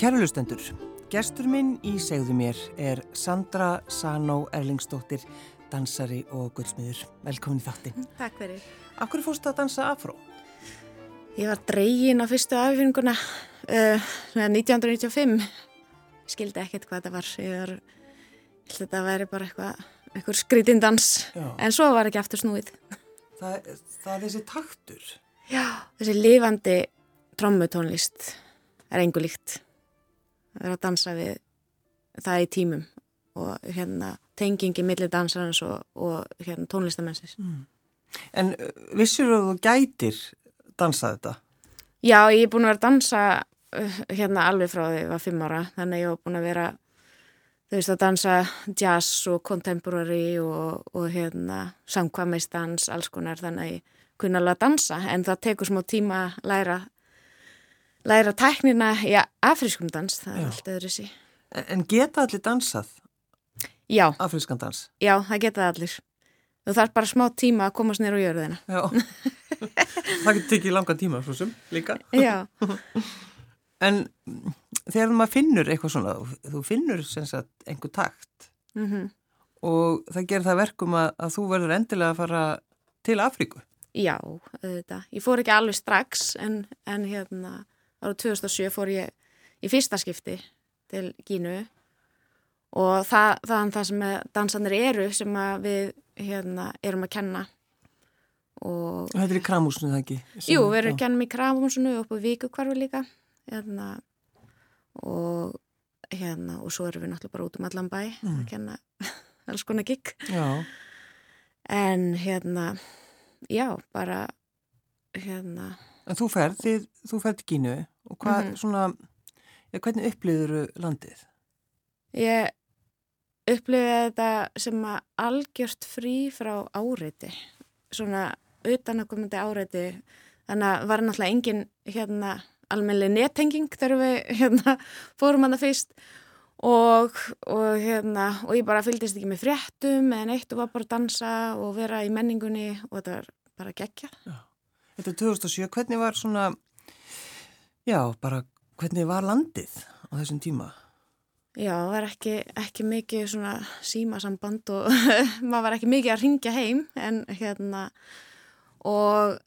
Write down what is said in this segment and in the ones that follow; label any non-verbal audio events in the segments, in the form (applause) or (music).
Kærlustendur, gestur minn í segðu mér er Sandra Sanó Erlingsdóttir, dansari og guldsmiður. Velkomin í þáttin. (laughs) Takk fyrir. Akkur fórstu að dansa afró? Ég var dreygin á fyrstu affinninguna uh, 1995. Skildi ekkert hvað þetta var. Ég var, ég held að þetta væri bara eitthvað, eitthvað skrítindans. En svo var ekki aftur snúið. Það, það er þessi taktur. Já, þessi lifandi trommutónlist er engu líkt vera að dansa við það í tímum og hérna tengingi millir dansarins og, og hérna tónlistamennsins. Mm. En uh, vissur þú gætir dansað þetta? Já, ég er búin að vera að dansa uh, hérna alveg frá því að ég var fimm ára, þannig að ég var búin að vera þú veist að dansa jazz og contemporary og, og hérna samkvæmistans, alls konar, þannig að ég kunna alveg að dansa en það tekur smá tíma að læra læra tæknina í afriskum dans, það er allt öðru sí. En, en geta allir dansað? Já. Afriskan dans? Já, það geta allir. Þú þarf bara smá tíma að komast nýra og gjöru þeina. Já, (laughs) það getur tekið langa tíma svo sem líka. Já. (laughs) en þegar maður finnur eitthvað svona, þú finnur sem sagt einhver takt mm -hmm. og það gerir það verkum að, að þú verður endilega að fara til Afríku. Já, þetta. Ég fór ekki alveg strax en, en hérna ára 2007 fór ég í fyrsta skipti til Gínu og það, það það sem dansanir eru sem við hérna, erum að kenna og Þetta er í Kramhúsinu það ekki? Jú, við erum að kenna í Kramhúsinu og upp á Víkukvarfi líka hérna, og hérna og svo erum við náttúrulega bara út um allan bæ mm. að kenna (laughs) alls konar gig Já. en hérna já, bara hérna En þú ferð, þið, þú ferð Gínu og hvað, mm -hmm. svona, ja, hvernig upplýður landið? Ég upplýði þetta sem að algjört frí frá áreiti, svona utanakomandi áreiti, þannig að var náttúrulega engin hérna almennileg nettenging þegar við hérna fórum hann að fyrst og, og hérna og ég bara fylgist ekki með fréttum en eitt og var bara að dansa og vera í menningunni og þetta var bara gegja. Já. Þetta er 2007, hvernig var svona, já, bara hvernig var landið á þessum tíma? Já, það var ekki, ekki mikið svona símasamband og (laughs) maður var ekki mikið að ringja heim en hérna og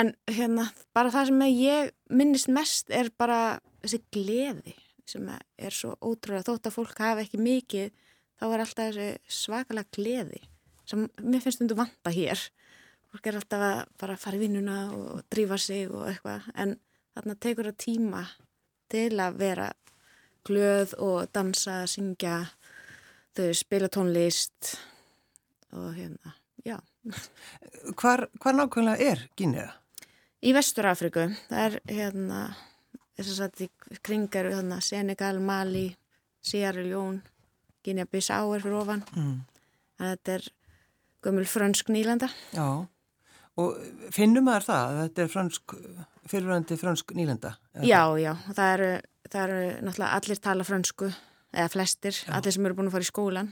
en hérna bara það sem ég minnist mest er bara þessi gleði sem er svo ótrúlega. Þótt að fólk hafa ekki mikið þá er alltaf þessi svakalega gleði sem mér finnst undir vanda hér fólk er alltaf að bara fara í vinnuna og drífa sig og eitthvað en þarna tekur það tíma til að vera glöð og dansa, syngja þau spila tónlist og hérna, já. Hvar, hvar nákvæmlega er Gínea? Í Vesturafriku, það er hérna þess að þetta kringar hérna, Senegal, Mali Sierra Leone Gínea-Bissau er fyrir ofan. Mm. þetta er gömul frönsk nýlanda Já Og finnum maður það að þetta er fransk, fyrirvændi fransk nýlenda? Já, já, það eru, það eru náttúrulega allir tala fransku, eða flestir, já. allir sem eru búin að fara í skólan.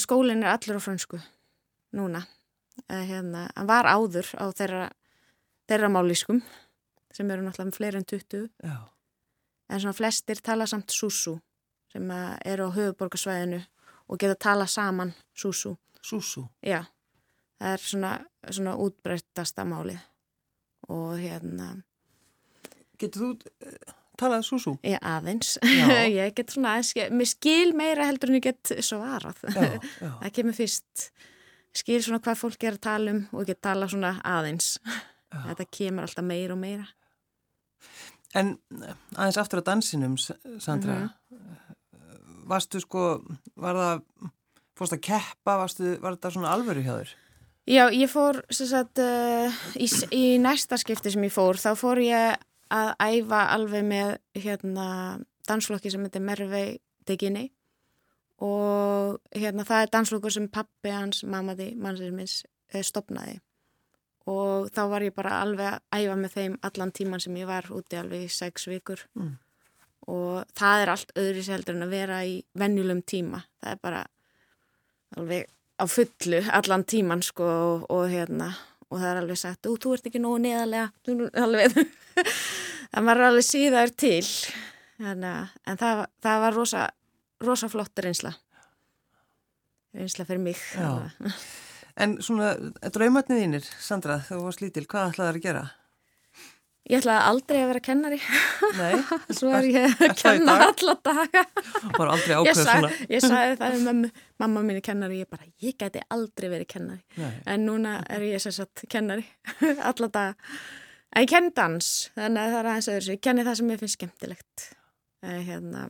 Skólinn er allir á fransku núna. Hérna, hann var áður á þeirra, þeirra málískum, sem eru náttúrulega fleiri en 20. Já. En svona flestir tala samt súsú, sem eru á höfuborgarsvæðinu og geta tala saman súsú. Súsú? Já það er svona, svona útbreyttasta málið og hérna Getur þú uh, talað súsú? Já, aðeins (laughs) ég get svona, mér skil meira heldur en ég get svarað já, já. (laughs) það kemur fyrst skil svona hvað fólk er að tala um og get tala svona aðeins já. þetta kemur alltaf meira og meira En aðeins aftur á dansinum Sandra mm -hmm. varstu sko var það, fórst að keppa varstu, var þetta svona alvöru hjá þér? Já, ég fór, sagt, uh, í, í næsta skipti sem ég fór, þá fór ég að æfa alveg með hérna, dansflokki sem heitir Mervei Deginni og hérna, það er dansflokkur sem pappi hans, mammaði, mannsins minns, eh, stopnaði og þá var ég bara alveg að æfa með þeim allan tíman sem ég var úti alveg í sex vikur. Mm. og það er allt öðru seldur en að vera í venjulum tíma, það er bara alveg á fullu allan tíman sko og, og hérna og það er alveg sagt, þú ert ekki nógu neðalega alveg (laughs) það var alveg síðar til Þannig, en það, það var rosa, rosa flott reynsla reynsla fyrir mig. En svona, draumatnið þínir, Sandra, þú varst lítil, hvað ætlaði það að gera? Ég ætlaði aldrei að vera kennari. (laughs) Svo er ég að kenna alla daga. Var aldrei ákveð svona. ég sagði (laughs) það mömmu. Mamma mín er kennari, ég bara, ég gæti aldrei verið kennari. Nei. en núna er ég sér satt kennari (laughs) alla daga. En ég kenni dans, þannig að það er aðeins öðru ég kenni það sem ég finnst skemmtilegt. En, hérna,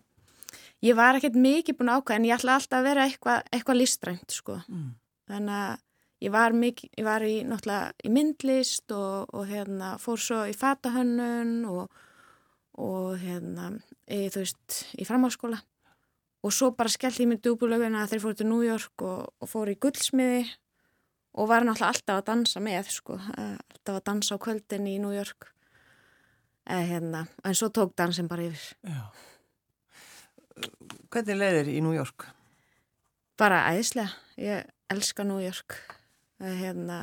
ég var ekkert mikið búin að ákvæða en ég ætla alltaf að vera eitthvað eitthva listrænt sko. Mm. þannig að ég var, mikið, ég var í, í myndlist og, og hérna, fór svo í fatahönnun og, og hérna, í, þú veist, í framháskóla og svo bara skellt ég mig dúbulöguna þegar ég fór til New York og, og fór í gullsmiði og var náttúrulega alltaf að dansa með sko, alltaf að dansa á kvöldin í New York. Eða hérna, en svo tók dansin bara yfir. Já. Hvernig leiðir í New York? Bara æðislega, ég elska New York hérna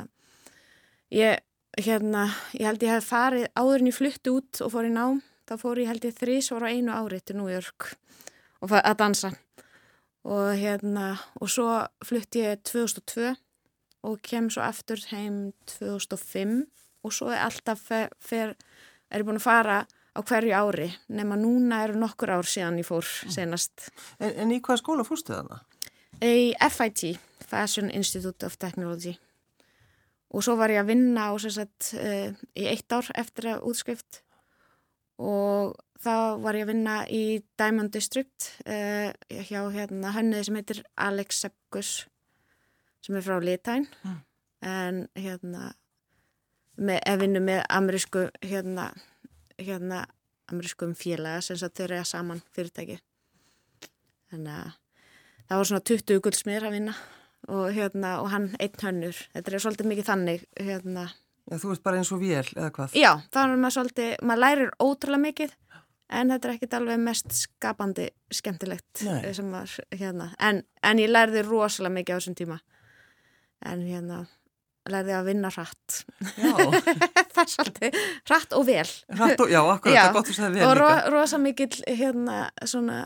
ég, hérna, ég held ég hef farið áður en ég flutti út og fór í nám þá fór ég held ég þrísvara einu ári til New York og að dansa. Og hérna og svo flutti ég 2002 og kem svo aftur heim 2005 og svo er alltaf fer, fer, er búin að fara á hverju ári nema núna eru nokkur ár síðan ég fór senast En, en í hvað skóla fórstu þarna? Í FIT, Fashion Institute of Technology. Og svo var ég að vinna á, sagt, uh, í eitt ár eftir að útskrift. Og þá var ég að vinna í Diamond District uh, hjá hérna hönnið sem heitir Alex Sepkus sem er frá Litæn mm. en hérna með, ef vinnu með amerísku hérna, hérna amerískum félaga sem þau reyða saman fyrirtæki. Þannig að það var svona 20 guldsmiður að vinna og, hérna, og hann einn hönnur. Þetta er svolítið mikið þannig. Hérna. Já, þú ert bara eins og vél eða hvað? Já, það er maður svolítið, maður lærir ótrúlega mikið en þetta er ekkit alveg mest skapandi skemmtilegt var, hérna. en, en ég lærði rosalega mikið á þessum tíma en hérna lærði að vinna rætt (laughs) það er svolítið rætt og vel rætt og, já, akkurat, já. það er gott að segja vel og ro, rosa mikið hérna svona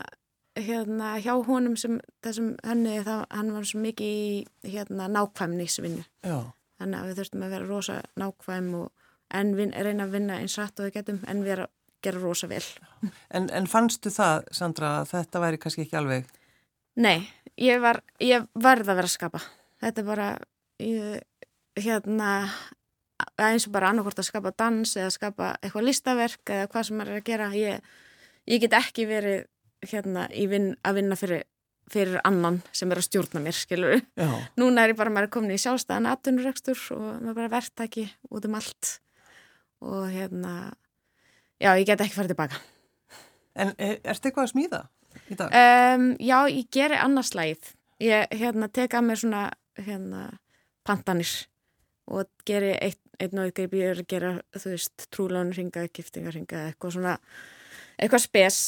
hérna hjá honum sem þessum henni þá hann var svo mikið í hérna nákvæmnisvinnu. Þannig að við þurftum að vera rosa nákvæm og en vin, reyna að vinna eins rætt og við getum en vera gera rosa vel. En, en fannstu það Sandra að þetta væri kannski ekki alveg? Nei, ég var ég varði að vera að skapa. Þetta er bara ég, hérna eins og bara annarkort að skapa dans eða skapa eitthvað listaverk eða hvað sem maður er að gera. Ég, ég get ekki verið hérna vin, að vinna fyrir, fyrir annan sem er að stjórna mér, skilur Já. núna er ég bara, maður er komin í sjálfstæðan aðtunurrekstur og maður er bara verktaki út um allt. Og hérna já, ég get ekki farið tilbaka. En er, ertu eitthvað að smíða í dag? Um, já, ég gerir annarslægið ég hérna teka mér svona hérna pantanir og gerir eitt, eitt náðu greip. Ég er að gera, þú veist, trúlánringa, giftingarringa, eitthvað svona eitthvað spes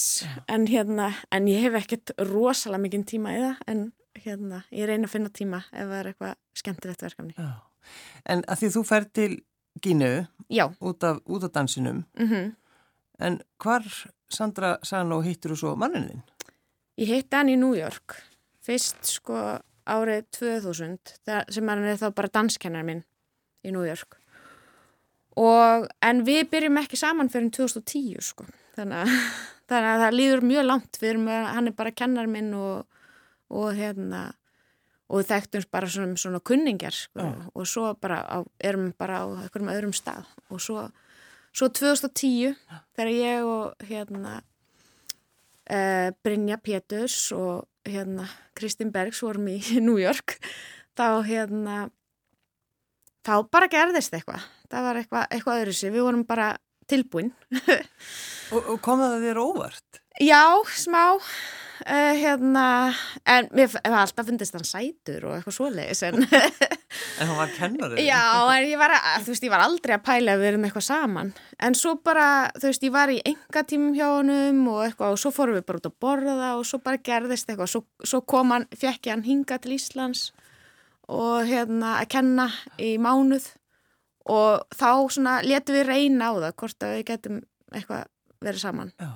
en, hérna, en ég hef ekkert rosalega mikið tíma í það en hérna, ég reyna að finna tíma ef það er eitthvað skemmtilegt verkefni Já. En að því þú fær til Gínu út af, út af dansinum mm -hmm. en hvar Sandra Sano hittur þú svo mannininn? Ég hitti hann í New York fyrst sko árið 2000 sem hann er þá bara danskennar minn í New York og en við byrjum ekki saman fyrir 2010 sko þannig að, (laughs) þannig að það líður mjög langt. Við erum, hann er bara kennar minn og, og hérna og þekktum bara svona, svona kunningar sko, oh. og svo bara á, erum bara á einhverjum öðrum stað. Og svo, svo 2010 ja. þegar ég og hérna uh, Brynja Péturs og hérna Kristinn Bergs vorum í (laughs) New York þá hérna þá bara gerðist eitthvað. Það var eitthvað, eitthvað öðru sér, við vorum bara tilbúin. Og, og kom það þér óvart? Já, smá. Uh, hérna, en mér hef alltaf fundist hann sætur og eitthvað svoleiðis en (laughs) En hann var kennarið? Já, en ég var, að, veist, ég var aldrei að pæla að við erum eitthvað saman. En svo bara, þú veist, ég var í enga tímum hjá honum og eitthvað og svo fórum við bara út að borða og svo bara gerðist eitthvað. Svo, svo kom hann, fekk ég hann hinga til Íslands og hérna að kenna í mánuð og þá svona letum við reyna á það hvort að við getum eitthvað verið saman Já.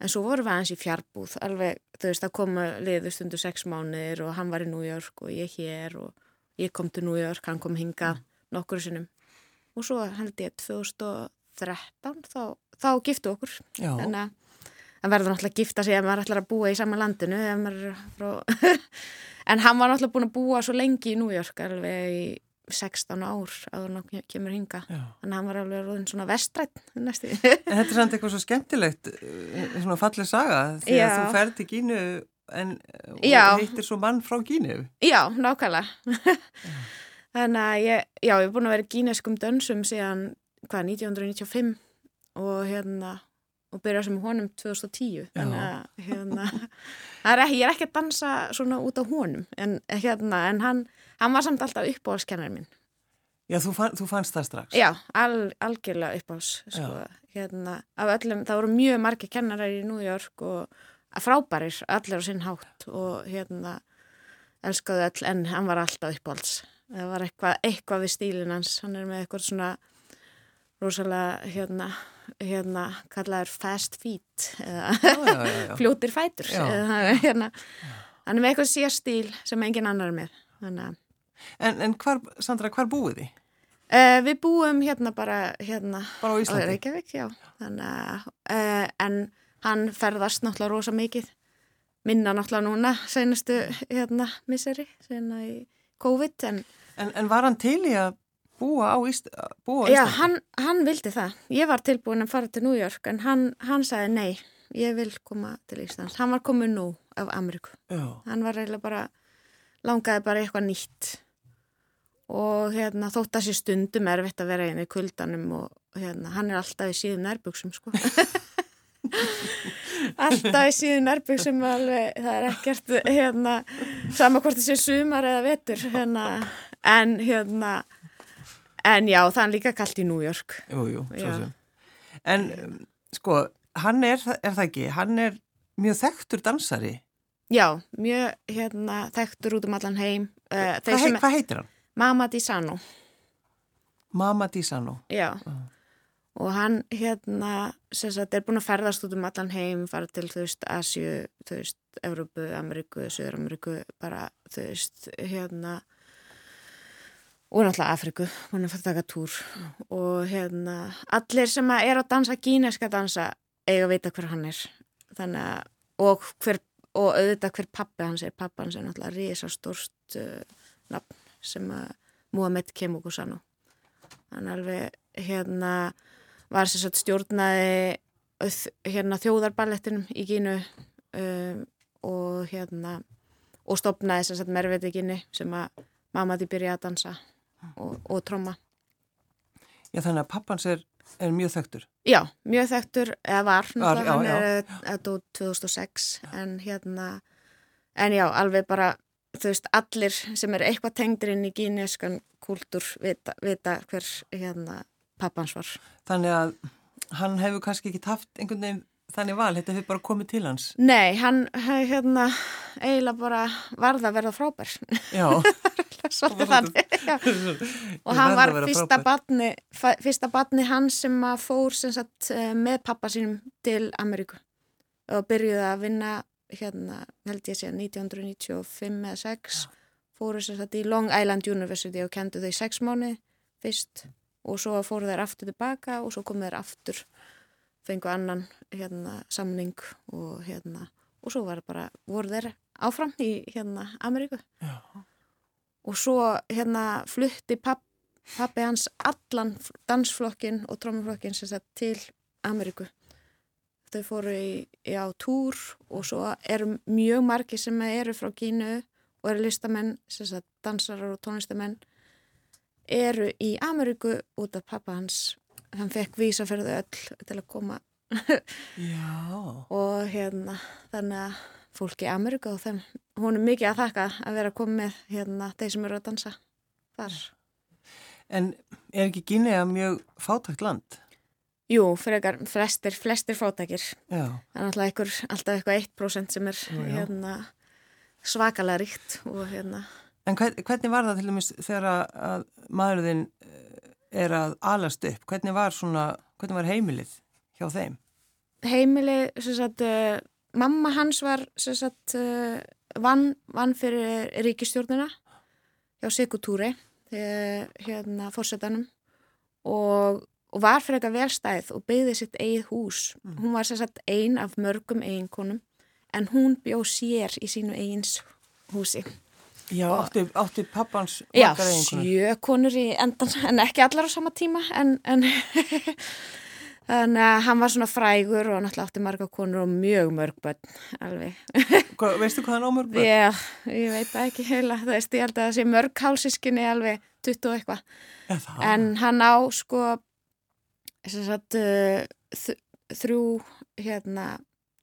en svo vorum við aðeins í fjárbúð alveg, þú veist, það koma liðu stundu sex mánir og hann var í New York og ég hér og ég kom til New York, hann kom hinga mm. nokkur sinnum og svo held ég 2013 þá, þá giftu okkur Já. þannig að það verður náttúrulega að gifta sig ef maður ætlar að búa í sama landinu frá... (laughs) en hann var náttúrulega búin að búa svo lengi í New York alveg í 16 ár að hann kemur hinga Já. þannig að hann var alveg róðin svona vestrætt þetta er samt eitthvað svo skemmtilegt eh, svona fallið saga því Já. að þú ferð til Gínu en Já. hittir svo mann frá Gínu. Já, nákvæmlega. (laughs) Þannig að ég, já, ég er búin að vera í gíneskum dönsum síðan, hvað, 1995 og hérna og byrja sem honum 2010 þannig að hérna er ekki, ég er ekki að dansa svona út á honum en hérna, en hann hann var samt alltaf uppáhalskennarinn minn. Já, þú, fann, þú fannst það strax. Já, al, algjörlega uppáhals sko, hérna, af öllum, það voru mjög margir kennarar í York og frábærir, allir á sinn hátt og hérna elskaðu öll, en hann var alltaf uppáhals það var eitthvað, eitthvað við stílinn hans. Hann er með eitthvað svona rosalega hérna, hérna kallaður fast feet eða Já, já, já, (laughs) fljótir fætur. Eða, hérna, hann er með eitthvað sér stíl sem engin annar er með. Þannig að En, en hvar, Sandra, hvar búið þið? Uh, við búum hérna bara hérna Bara á á Íslandi? Reykjavík, já. Þannig uh, en hann ferðast náttúrulega rosa mikið. Minna náttúrulega núna, senastu hérna misseri, sena í COVID. En En, en var hann til í að búa á, Íst, búa á já, Íslandi? hann, hann vildi það. Ég var tilbúin að fara til New York, en hann, hann sagði nei, ég vil koma til Íslands. Hann var komið nú af Ameríku. Hann var eiginlega bara, langaði bara eitthvað nýtt. Og hérna, þótt að sé stundum erfitt að vera einu í kuldanum og hérna, hann er alltaf í síðum nærbuksum, sko. (laughs) alltaf í síðum nærbuksum alveg, það er ekkert, hérna, sama hvort það sé sumar eða vetur, hérna, en hérna, en já, það er líka kallt í New York. jú, jú, svo sem En, sko, hann er, er það ekki, hann er mjög þekktur dansari Já, mjög, hérna, þekktur út um allan heim. Uh, Hvað, hei, hvað heitir hann? Mama Di Sano. Mama Disano Já, og hann hérna, sem sagt, er búin að ferðast út um allan heim, fara til, þú veist, Asju, þú veist, Evrópu, Ameríku, Söður-Ameríku, bara, þú veist, hérna, og náttúrulega Afriku, hún er fyrir að taka túr. Og hérna, allir sem er að dansa gíneska dansa eiga að vita hver hann er, þannig að, og hver, og auðvitað hver pappi hans er, pappi hans er náttúrulega risastórt uh, nafn sem að Mohamed Kemukusano hann alveg hérna var sem sagt stjórnaði hérna þjóðarballettinum í Gínu um, og hérna og stopnaði sem sagt merveitinginni sem að mamma því byrjaði að dansa og, og tromma. Já, þannig að pappans er, er mjög þekktur. Já, mjög þekktur, eða var, Var, já, hann er þetta 2006 en hérna, en já, alveg bara, þú veist, allir sem er eitthvað tengdur inn í gíneskan kúltúr vita, vita hver hérna pappans var. Þannig að hann hefur kannski ekki haft einhvern veginn þannig val, þetta hefur bara komið til hans. Nei, hann he- hérna eiginlega bara varða að verða frábær. Já, (laughs) svolítið þannig og hann var fyrsta badni, fyrsta badni hans sem fór sem sagt, eh, með pappa sínum til Ameríku og byrjuði að vinna hérna, held ég sé 1995 eða 6 fóru sem sagt í Long Island University og kendu þau sex mánu fyrst og svo fóru þeir aftur tilbaka og svo komu þeir aftur fengu annan hérna, samning og hérna og svo var bara, voru þeir áfram í hérna Ameríku. Já. og svo hérna flutti papp, pappi hans allan dansflokkin og trómuflokkin sem sagt til Ameríku þau fóru í, í á túr og svo eru mjög margi sem eru frá Kínu og eru listamenn, dansarar og tónlistamenn eru í Ameríku út af pappa hans hann fekk vísa fyrir þau öll til að koma (laughs) og hérna þannig að fólki í Ameríku og þeim hún er mikið að þakka að vera komið með hérna þeir sem eru að dansa þar. en er ekki Gínea mjög fátækt land? Jú, frekar flestir, flestir fátækir. Já, Það er einhver, alltaf eitthvað 1% sem er já. hérna, svakalega ríkt og hérna en hvern, hvernig var það til dæmis þegar að- að maðurðin er að alast upp? Hvernig var svona, hvernig var heimilið hjá þeim? heimili, sem sagt, uh, mamma hans var, sem sagt, uh, vann, vann fyrir ríkistjórnina hjá Sikutúri, hérna, fórsetanum og, og var fyrir eitthvað velstæð og byggði sitt eigið hús. Mm. Hún var sem sagt ein af mörgum eiginkonum en hún bjóð sér í sínu eigins húsi. Já, átti, átti pappans margar eiginkonur? Já, sjö konur í endan, (laughs) en ekki allar á sama tíma, en, en (laughs) þannig að hann var svona frægur og náttúrulega átti margar konur og mjög mörg bönn, alveg. (laughs) Hva, veistu hvað hann á mörg bönn? Já, ég veit ekki heila, það veist, ég held að það sé mörg hálsískinni alveg 20 og eitthvað. En hann á, sko, Sagt, uh, þrjú hérna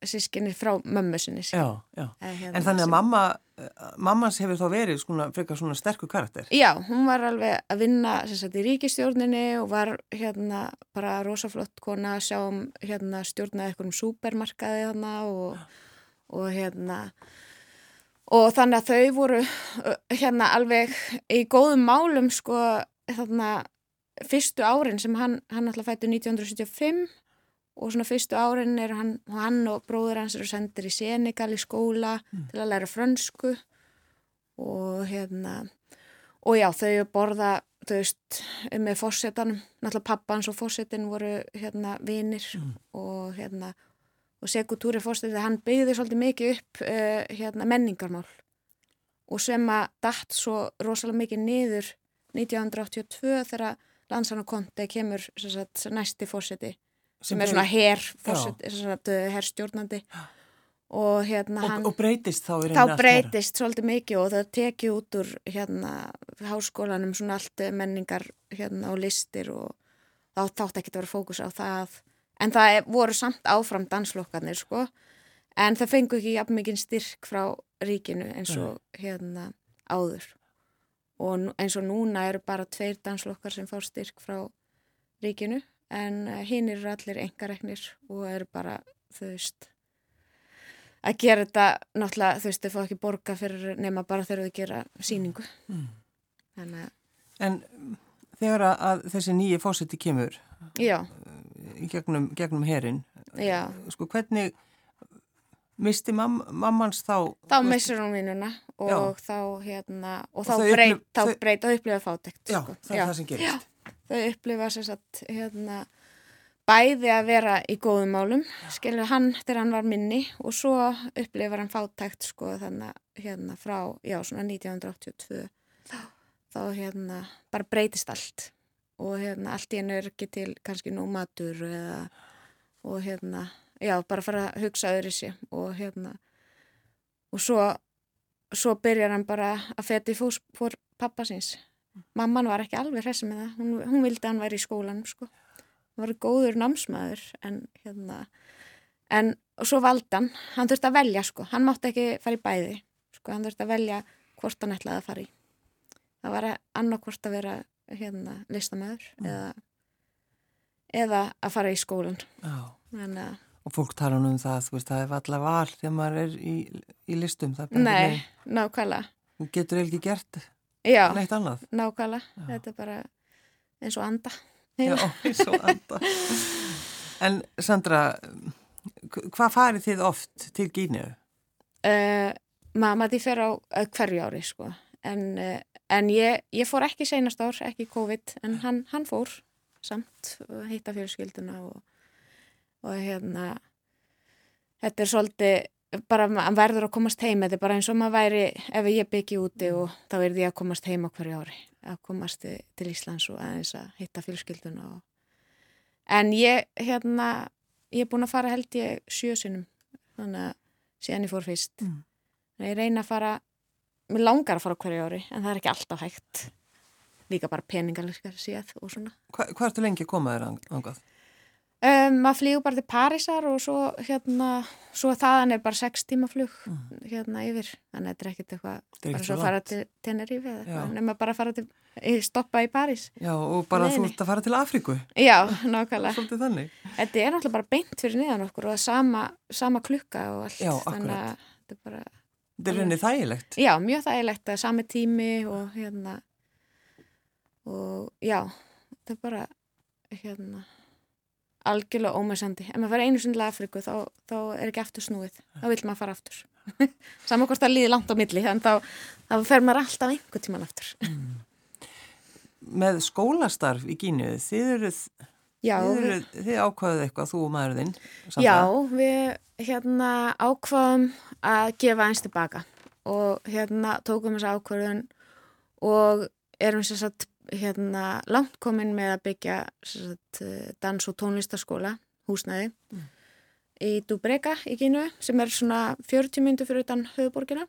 sískinni frá mömmu sinni já, já. Hérna, en þannig að mamma mammans hefur þá verið svona, frekar svona sterkur karakter? Já, hún var alveg að vinna sagt, í ríkistjórninni og var hérna bara rosaflott kona að sjá um hérna stjórnaði eitthvað um supermarkaði hérna og, og hérna og þannig að þau voru hérna alveg í góðum málum sko þarna fyrstu árin sem hann, hann alltaf fættu 1975 og svona fyrstu árin er hann, hann og bróður hans eru sendir í Senegal í skóla mm. til að læra frönsku og hérna og já þau borða þau veist með fórsetanum náttúrulega pappans og fórsetin voru hérna vinir mm. og hérna og Sekutúri fórsetin hann byggði svolítið mikið upp uh, hérna menningarmál og sem að dætt svo rosalega mikið niður 1982 þegar Landsanakonti kemur sagt, næsti fórseti sem er svona herrstjórnandi og hérna og, hann og breytist þá þá breytist svolítið mikið og það teki út úr hérna háskólanum svona allt menningar hérna og listir og þá þátt ekki að vera fókus á það. En það er, voru samt áfram danslokkarnir sko. En það fengu ekki jafn mikið styrk frá ríkinu eins og hérna áður og eins og núna eru bara tveir danslokkar sem fá styrk frá ríkinu en eh, hinn eru allir engareknir og eru bara þau veist að gera þetta náttúrulega þau veist þau fá ekki borga fyrir nema bara þau gera síningu mm. en, en þegar að þessi nýji fósiti kemur já. í gegnum, gegnum herin sko hvernig misti mam, mammans þá þá missur hún vinnuna og já. þá hérna og, og þá breyt þau... breyt og upplifa fátekt já, sko. það er já. það sem gerist. Þau upplifa sér satt hérna bæði að vera í góðum málum skilur hann þegar hann var minni og svo upplifar hann fátekt sko þannig hérna frá já svona 1982 þá, þá hérna bara breytist allt. Og hérna allt í hennu er ekki til kannski nú matur eða og hérna já, bara fara að hugsa öðru sér og hérna og svo, svo byrjar hann bara að feti fós fór pappa síns mamman var ekki alveg hressi með það. Hún, hún vildi að hann væri í skólan sko. hann var góður námsmaður en hérna en svo valdan, hann. Þurfti að velja sko. Hann mátti ekki fara í bæði sko, hann þurfti að velja hvort hann ætlaði að fara í. Það var annarkvort að vera hérna listamæður mm. eða eða að fara í skólan oh. en að Og fólk tala um það, þú veist, það er allar val þegar maður er í, í listum. Nei, nákvæmlega. Þú getur ekki gert Já, neitt annað. Nákvæmlega, Já. þetta er bara eins og anda. Já, (laughs) eins og anda. en Sandra, hvað farið þið oft til Gínu? Uh, mamma, þið fer á uh, hverju ári, sko. En, uh, en ég, ég fór ekki seinast ár, ekki COVID, en hann, hann fór samt, heita fjölskylduna og og hérna þetta er svolítið bara að verður að komast heim þetta er bara eins og maður væri ef ég byggi úti og þá er því að komast heim á hverju ári að komast til Íslands og aðeins að hitta fjölskylduna og... en ég hérna ég er búin að fara held ég sjösunum þannig að síðan ég fór fyrst mm. ég reyna að fara mér langar að fara hverju ári en það er ekki alltaf hægt líka bara peningarleikar síðan og svona Hva, Hvað ertu lengi að koma þér ángað? Um, maður flýgur bara til Parísar og svo hérna, svo þaðan er bara 6 tíma flug mm. hérna yfir, þannig að þetta er ekkert eitthvað bara svo að fara til Tenerife eða eitthvað, nema bara að fara til, stoppa í París. Já, og bara þú ert að fara til Afríku. Já, (laughs) nákvæmlega. Svolítið þannig. Þetta er náttúrulega bara beint fyrir niðan okkur og sama, sama klukka og allt. Já, akkurat. Þannig að þetta er bara... Þetta er reyndið þægilegt. Já, mjög þægilegt, er sami tími og hérna og já, þetta er bara hérna algjörlega ómæsandi. Ef maður fara einu sinni til Afriku þá, þá er ekki aftur snúið. Þá vil maður fara aftur. (laughs) Saman hvort það líði langt á milli, þannig þá, þá fer maður alltaf einhver tíman aftur. Mm. Með skólastarf í Gínu, þið eruð, Já, þið, eruð, þið ákvaðuð eitthvað, þú og maðurðinn? Já, við hérna ákvaðum að gefa eins tilbaka og hérna tókum þessu ákvaðun og erum sér satt hérna langt komin með að byggja sagt, dans- og tónlistaskóla húsnæði mm. í Dubrega í Gínu sem er svona 40 myndu fyrir utan höfuborgina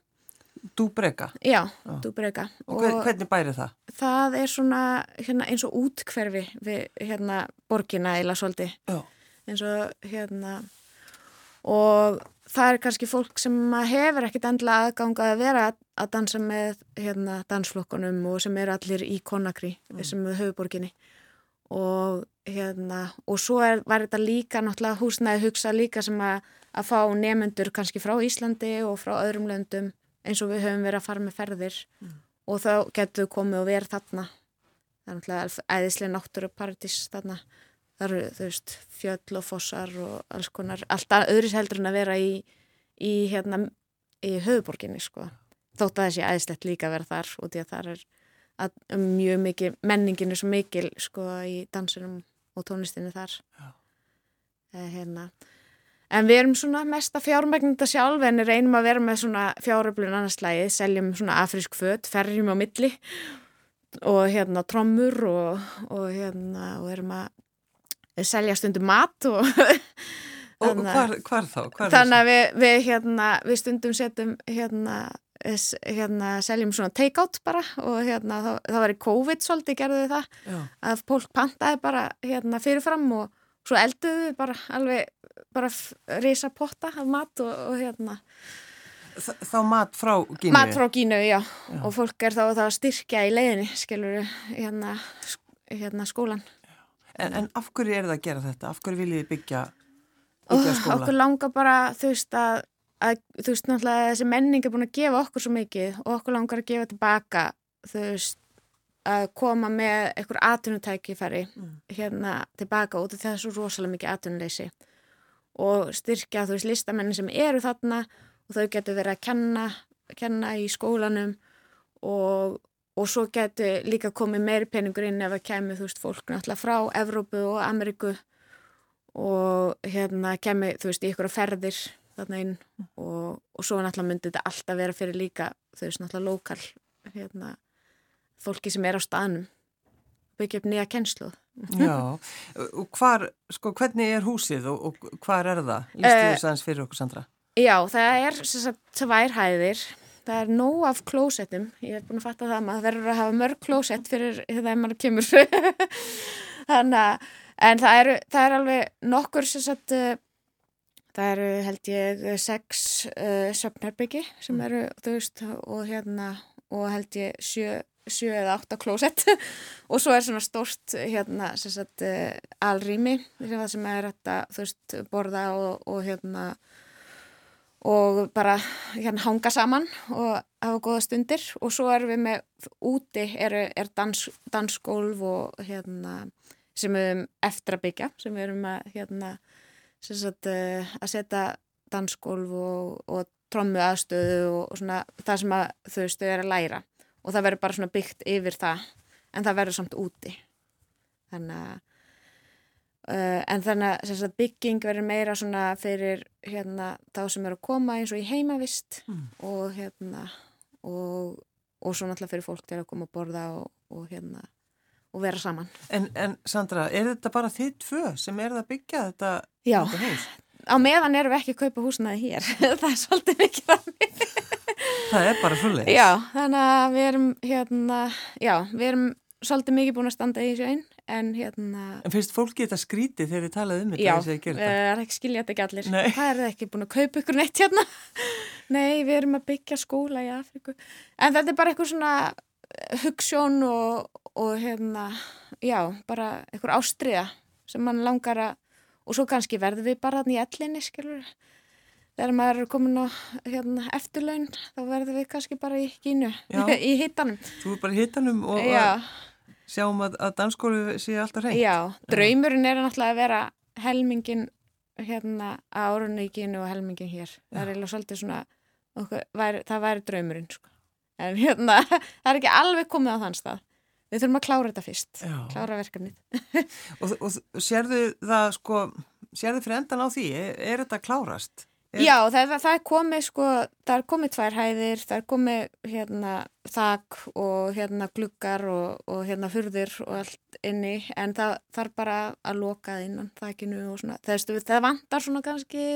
Dubrega? Já, ah. Dubrega Og, og hvernig bæri það? Það er svona hérna, eins og útkverfi við hérna borgina eila svolítið eins og hérna og það er kannski fólk sem hefur ekkit endla aðganga að vera að dansa með hérna, dansflokkunum og sem er allir í Konakri mm. sem er höfuborginni og hérna og svo er, var þetta líka náttúrulega húsnæði hugsa líka sem að, að fá nefnendur kannski frá Íslandi og frá öðrum löndum eins og við höfum verið að fara með ferðir mm. og þá getur við komið og verið þarna það er náttúrulega æðislega náttúru paradís þarna það eru þú veist fjöll og fossar og alls konar. Alltaf öðris heldur en að vera í, í hérna í höfuborginni sko. Þótt að það sé aðeinslegt líka vera þar og því að það er að, um mjög mikið menningin er svo mikil sko í dansinum og tónlistinni þar. Eh, hérna. En við erum svona mest að fjármækninda sjálf en reynum að vera með svona fjáröflun annarslægi, seljum svona afrísk född, ferjum á milli og hérna trommur og, og hérna og erum að selja stundum mat og (laughs) og hvar, hvar þá? Hvar þannig að við, við, hérna, við stundum setjum hérna, hérna seljum svona take-out bara og hérna það, það var í COVID svolítið gerðu við það Já. að fólk pantaði bara hérna fyrirfram og svo elduðu við bara alveg bara reysa potta af mat og, og hérna Þá mat frá Gínu? Mat frá Gínu, já. já. Og fólk er þá að styrkja í leiðinni, skilur, hérna, hérna skólan. En, en af hverju er það að gera þetta? Af hverju viljið þið byggja, byggja skóla? Oh, okkur langar bara, þú veist, að, að þú veist, náttúrulega þessi menning er búin að gefa okkur svo mikið og okkur langar að gefa tilbaka, þú veist, að koma með einhver atvinnutækifæri mm. hérna tilbaka út af svo rosalega mikið atvinnuleysi og styrkja, þú veist, listamennin sem eru þarna og þau getur verið að kenna, kenna í skólanum og og svo getur líka komið meiri peningur inn ef það kemur, þú veist, fólk náttúrulega frá Evrópu og Ameriku og hérna kemur, þú veist, í ykkur ferðir þarna inn og, og svo náttúrulega myndi þetta alltaf vera fyrir líka, þú veist, náttúrulega lokal, hérna, fólki sem er á staðnum, byggja upp nýja kennslu. Já, og hvar, sko, hvernig er húsið og, og hvar er það? Lýstu uh, þess aðeins fyrir okkur, Sandra? Já, það er þess að tværhæðir það er nóg af klósettum ég hef búin að fatta það að maður verður að hafa mörg klósett fyrir þegar maður kemur. (laughs) Þannig að en það eru, það er alveg nokkur sem sagt uh, það eru held ég sex uh, söpnarbyggi sem eru þú veist og hérna og held ég sjö, sjö eða átta klósett. (laughs) Og svo er svona stórst hérna sem sagt uh, alrými sem er þetta þú veist borða og, og hérna og bara hérna hanga saman og hafa goða stundir. Og svo erum við með úti er, er dans, dansgólf og hérna sem við erum eftir að byggja sem við erum að hérna sagt, eh, að setja dansgólf og, og trommu aðstöðu og, og svona það sem að þau stöðu er að læra. Og það verður bara svona byggt yfir það en það verður samt úti. Þannig að Uh, en þannig að bygging verður meira svona fyrir hérna, þá sem eru að koma eins og í heimavist mm. og hérna og, og svo náttúrulega fyrir fólk til að koma að borða og, og hérna og vera saman. En, en Sandra, er þetta bara þið tvö sem er að byggja þetta, þetta hús? Já, á meðan erum við ekki að kaupa húsnaði hér (laughs) það er svolítið mikið af mig Það er bara svolítið Já, þannig að við erum hérna, já, við erum svolítið mikið búin að standa í þessu einn en hérna... En finnst fólki þetta skrítið þegar þið talaðu um þetta? Já, það er ekki skiljað ekki allir. Nei. Það er ekki búin að kaupa ykkur neitt hérna. (laughs) Nei, við erum að byggja skóla í Afriku. En þetta er bara eitthvað svona hugssjón og, og hérna, já, bara eitthvað ástriða sem mann langar að, og svo kannski verður við bara í ellinni, skilur. Þegar maður er komin á hérna, eftirlaun, þá verður við kannski bara í kínu, (laughs) í hittanum. Þú er bara í hittanum og... Já. Sjáum að, að dansskólu sé alltaf hreint. Já, draumurinn er náttúrulega að vera helmingin hérna á áruníkinu og helmingin hér. Það er eiginlega svolítið svona, okkur, væri, það væri draumurinn sko. En hérna, (laughs) það er ekki alveg komið á þann stað. Við þurfum að klára þetta fyrst, Já. klára verkefnið. Og, og sérðu það sko, sérðu fyrir endan á því, er, er þetta klárast? Já, það, það er komið sko, það er komið tvær hæðir, það er komið hérna þak og hérna gluggar og, og hérna furðir og allt inni en það þarf bara að loka innan þakinu og svona, það, veistu, það vantar svona kannski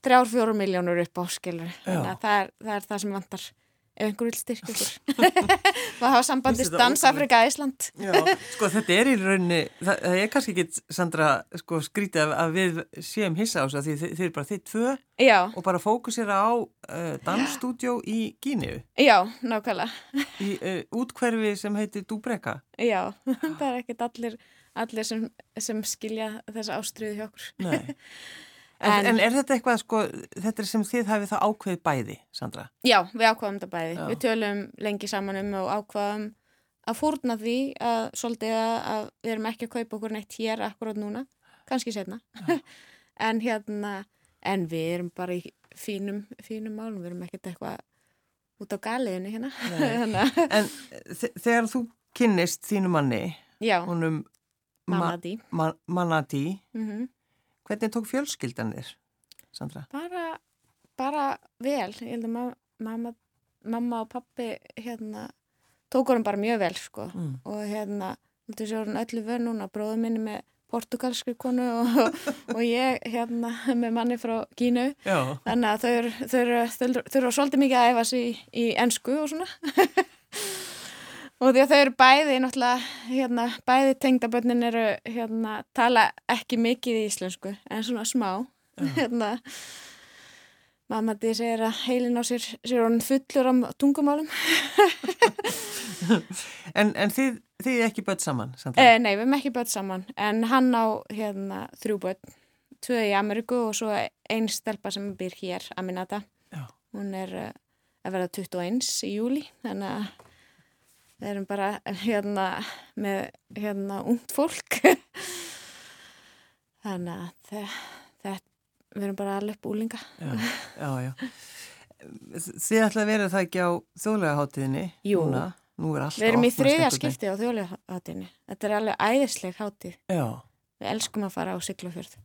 þrjár, fjóru miljónur upp á skilur, þannig að það er, það er það sem vantar ef einhver vil styrkja ykkur (laughs) maður hafa sambandist þetta Dansafrika Ísland sko þetta er í rauninni, það, það er kannski ekki, Sandra, sko skrítið að, að við séum hissa á þessu, því þið, þið er bara þið tvö Já, og bara fókusera á uh, dansstúdjó í Gíniu, já, nákvæmlega í uh, útkverfi sem heitir Dúbreka. Já, það er ekkert allir, allir sem, sem skilja þessa ástriðu hjá okkur. Nei. En, En- er þetta eitthvað, sko, þetta er sem þið hafið það ákveðið bæði, Sandra? Já, við ákvaðum þetta bæði. Já. Við tölum lengi saman um og ákvaðum að fórna því að svolítið að, við erum ekki að kaupa okkur neitt hér akkurát núna, kannski setna. (laughs) en hérna, en við erum bara í fínum, fínum málum, við erum ekkert eitthvað út á galiðinu hérna. (laughs) En þe- þegar þú kynnist þínu manni, já, honum mamma því. ma Manati, Mm hvernig tók fjölskyldan þér, Sandra? bara, bara vel ég held að ma mamma, mamma og pappi hérna, tók honum bara mjög vel sko. Mm. og hérna þetta sé orðin öllu vön núna, bróður minni með portugalskri konu og, (laughs) og ég hérna með manni frá Kínu Já. þannig að þau eru, svolítið mikið að æfa sig í, í ensku og svona (laughs) og því að þau eru bæði náttúrulega, hérna, bæði tengdabönnin eru, hérna, tala ekki mikið í íslensku, en svona smá hérna mamma því segir að heilin á sér sér honum fullur á tungumálum (laughs) En, en þið, þið ekki börn saman? Eh, nei, við erum ekki börn saman, en hann á hérna þrjú börn, tvö í Ameríku og svo einn stelpa sem býr hér, Aminata. Já. Hún er uh, að verða 21 í júli, þannig að við erum bara hérna með hérna ungt fólk. (laughs) þannig að þe- þetta, við erum bara alveg upp úlinga. Já, já, já. Þið ætla að vera það ekki á þjóðlega hátíðinni Jú. núna? Nú er Við erum í þriðja skipti á þjóðlega Þetta er alveg æðisleg hátíð. Já, Við elskum að fara á Siglufjörð.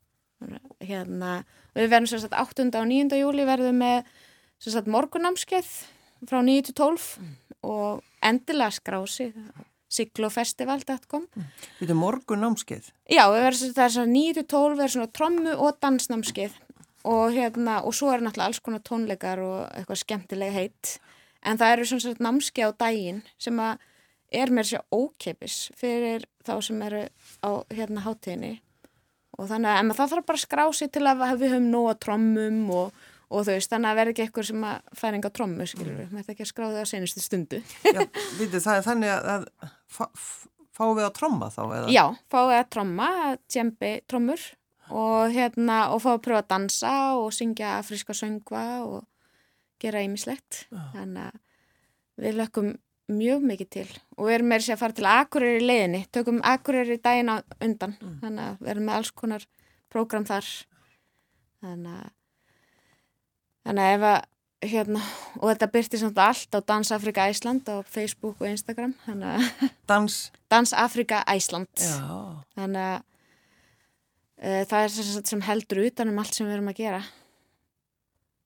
Hérna, við verðum sem sagt 8. og 9. júli verðum með sem sagt morgunámskeið frá 9 til 12 og endilega skrási siglofestival.com þetta er morgun námskeið. Já, það er svona 9 til 12 er svona trommu og dansnámskeið. Og hérna, og svo er náttúrulega alls konar tónleikar og eitthvað skemmtilega heitt. En það eru sem sagt námskeið á daginn sem að er mér sér ókeipis fyrir þá sem eru á hérna hátíðinni. Og þannig að það þarf bara að skrá sig til að við höfum nóga trommum og, og þú veist, þannig að verði ekki eitthvað sem að færa enga trommu, skilur við, maður ekki að skrá þau á senustu stundu. Já, veitu, það er þannig að, að fá, fáum við að tromma þá eða? Já, fáið að tromma, tjempi trommur og hérna, og fáið að pröfa að dansa og syngja afríska söngva og gera ýmislegt. Þannig að við lökum mjög mikið til og við erum með þess að fara til Akureyri í leiðinni, tökum Akureyri daginn á undan, þannig að við erum með alls konar prógram þar. Þannig að, þannig að ef að, hérna, og þetta byrti samt allt á Dans Afrika Æsland á Facebook og Instagram, Dans, Dans Afrika Æsland. já, Þannig að uh, það er sem, sem heldur utan um allt sem við erum að gera.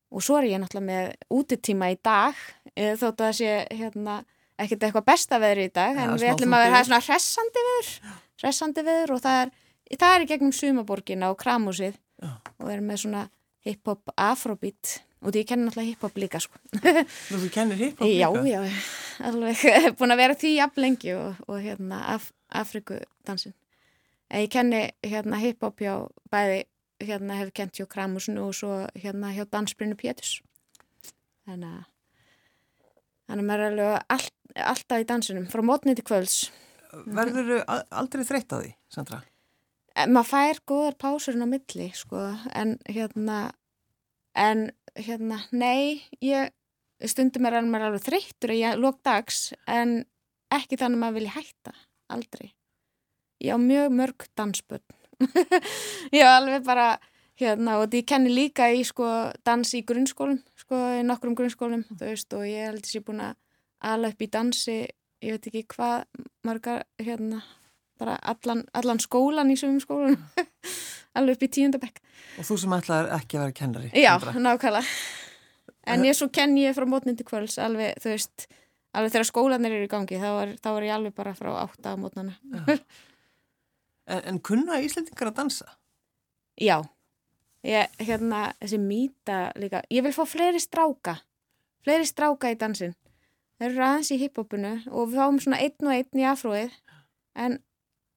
Og svo er ég náttúrulega með útitíma í dag, uh, þótt að sé hérna, ekkert eitthvað besta veður í dag, Já, en við ætlum að vera er svona hressandi veður, hressandi veður og það er, það er í gegnum sumaborgina og kramúsið Já. og erum með svona hip-hop afrobeat og því ég kenni náttúrulega hip-hop líka sko. þú þú kennir hipp Já, já, alveg (laughs) búin að vera því jafn lengi og, og hérna Af Afrikudansin. En ég kenni hérna hip-hop hjá bæði, hérna hef kent hjá Kramusnu og svo hérna hjá Dansbrinu Pétus. Þannig að þannig að maður er alveg all, alltaf í dansinum, frá mótni til kvölds. Verður aldrei þreytt á því, Sandra? En maður fær góðar pásurinn á milli, sko, en hérna, en hérna, nei, ég stundum er alveg, alveg þreyttur að ég lók dags, en ekki þannig að maður vilja hætta, aldrei. Ég á mjög mörg dansbönn (laughs) ég var alveg bara hérna og ég kenni líka í sko dans í grunnskólum sko í nokkrum grunnskólum þú veist og ég held að ég er búin að ala upp í dansi, ég veit ekki hvað margar hérna bara allan, allan skólan í sögum skólan (laughs) alveg upp í tíundabekk Og þú sem ætlaði ekki að vera kennari Já, nákvæmlega. En ég svo kenn ég frá mótnindi kvöls alveg, þú veist, alveg þegar skólanir eru í gangi, þá var, þá var ég alveg bara frá átta á mótnana En, en kunna Íslendingar að dansa? Já. Ég, hérna, þessi mýta líka ég vil fá fleiri stráka fleiri stráka í dansin þeir eru aðeins í hiphopunu og við fáum svona einn og einn í afróið en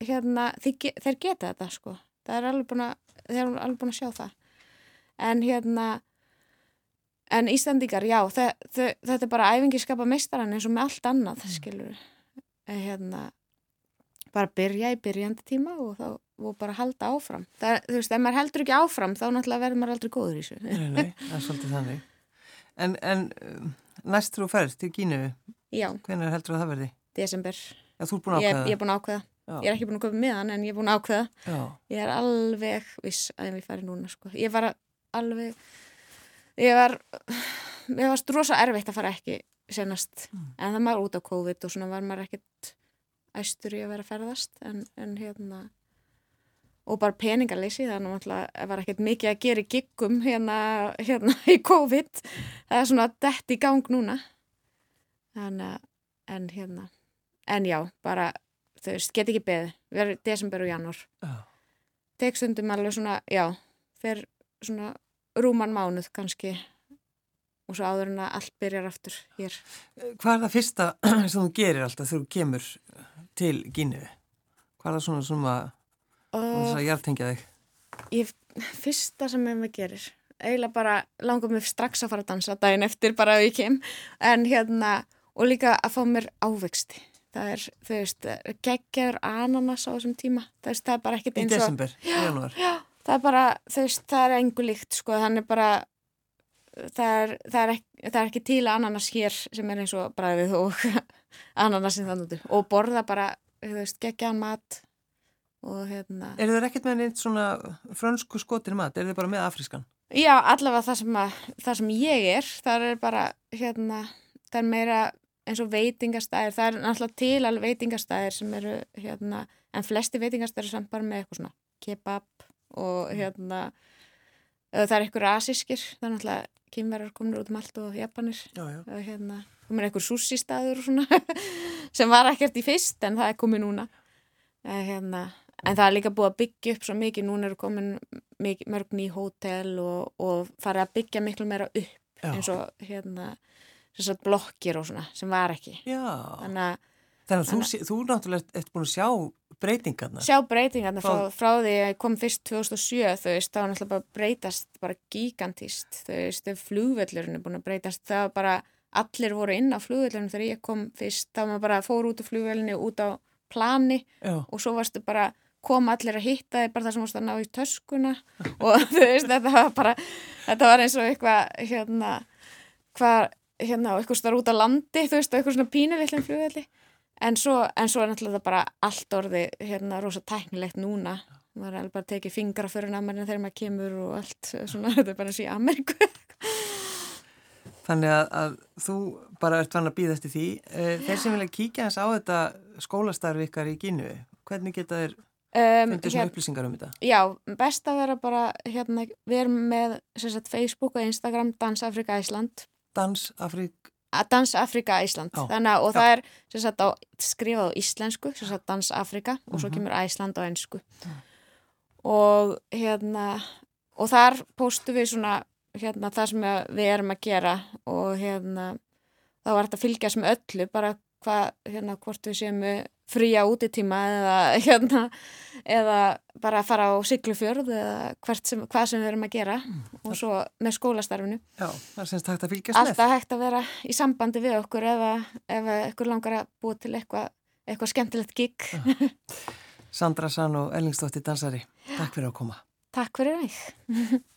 hérna, þeir, þeir geta þetta sko, það er alveg búin að þeir eru alveg búin að sjá það en hérna en Íslandingar, já, þe þe þetta er bara æfingi skapa meistarann eins og með allt annað, mm. skilur hérna bara byrja í byrjandi tíma og þá og bara halda áfram. Það, þú veist, ef maður heldur ekki áfram þá náttúrulega verður maður aldrei góður í þessu. Nei, nei, það er svolítið þannig. En, en um, næst þú ferð til Gínu, hvernig heldur það verði? Desember. Já, þú er búin að ákveða? Ég, ég er búin að ákveða. Já. Ég er ekki búin að köpa með hann en ég er búin að ákveða. Já. Ég er alveg viss að ég færi núna, sko. Ég var alveg, ég var, ég varst rosa erfitt að fara ekki senast. Mm. En það var út á COVID og svona var maður ekkert æstur í að vera ferðast en, en hérna og bara peningarleysi þannig að það var ekkert mikið að gera í giggum hérna, hérna í COVID það er svona dætt í gang núna þannig að en hérna, en já bara þau veist, get ekki beð við erum desember og janúar. Oh. tekstundum alveg svona, já fer svona rúman mánuð kannski. Og svo áður en að allt byrjar aftur hér. Hvað er það fyrsta (clears throat) sem þú gerir alltaf þegar þú kemur til Gínu? Hvað er það svona sem að og þess að hjartengja þig? ég, fyrsta sem ég með gerir eiginlega bara langar mér strax að fara að dansa daginn eftir bara að ég kem. En hérna og líka að fá mér ávexti það er, þau veist, geggjaður ananas á þessum tíma, það, veist, það er bara ekkert eins og í desember, í januar já, það er bara, þau veist, það er engu líkt sko, þannig bara það er, það er, ekki, það er ekki til ananas hér sem er eins og bræðið og (laughs) ananasin þannig og borða bara, þau veist, geggjaðan mat og hérna Er þeir ekkert með neitt svona frönsku skotir mat, er þeir bara með afrískan? Já, allavega það sem, að, það sem ég er það er bara, hérna það er meira eins og veitingastæðir það er náttúrulega til alveg veitingastæðir sem eru, hérna, en flesti veitingastæðir er samt bara með eitthvað svona kebab og mm. hérna það er eitthvað rasískir, það er náttúrulega kynverðar komin út um allt og japanir já, já. og hérna, komin eitthvað sushi staður og svona (laughs) sem var ekkert í fyrst en það er komið núna hérna En það er líka búið að byggja upp svo mikið, núna eru komin mikið, mörg ný hótel og, og farið að byggja miklu meira upp Já. eins og hérna, blokkir og svona sem var ekki. Já, þannig að, þannig að þú, þú náttúrulega ert búin að sjá breytingarna. Sjá breytingarna frá, frá því að ég kom fyrst 2007, þau veist, þá er náttúrulega bara breytast bara gigantíst, þau veist, þau flugvellurinn er búin að breytast, það var bara, allir voru inn á flugvellurinn þegar ég kom fyrst, þá var bara fór út á flugvellinu út á plani Já. og svo varstu bara kom allir að hitta þig bara það sem varst að ná í töskuna (laughs) og þú veist þetta var bara þetta var eins og eitthvað hérna hvað hérna og eitthvað starf út á landi þú veist og eitthvað svona pínulillin flugvelli. En svo, en svo er náttúrulega bara allt orði hérna rosa tæknilegt núna. Maður er alveg bara að tekið fingra fyrir námarin þegar maður kemur og allt svona (laughs) þetta er bara í Ameriku Þannig að, að þú bara ert vann að býða eftir því. Eh, þeir sem vilja kíkja hans á þetta skólastarfi ykkar í Gínu hvernig geta þeir Um, Fyndu svona upplýsingar um þetta? Já, best að vera bara, hérna, við erum með sagt, Facebook og Instagram Dans Afrika Ísland Dans Afrika? Dans Afrika Ísland, þannig að, og Já. það er sagt, á, skrifað á íslensku, sagt, Dans Afrika og svo -hmm. kemur Ísland á einsku mm. og hérna og þar póstu við svona hérna það sem við erum að gera og hérna þá var þetta að fylgjast með öllu, bara hvað, hérna, hvort við séum með fría útitíma eða, (laughs) hérna, eða bara fara á syklufjörð eða sem, hvað sem við erum að gera mm, og svo með skólastarfinu. Já, það er semst hægt að fylgjast með. Alltaf hægt að vera í sambandi við okkur ef, ef ekkur langar að búa til eitthvað eitthva skemmtilegt gig. Sandra Sann og Ellingsdóttir Dansari, takk fyrir að koma. Takk fyrir mig. (laughs)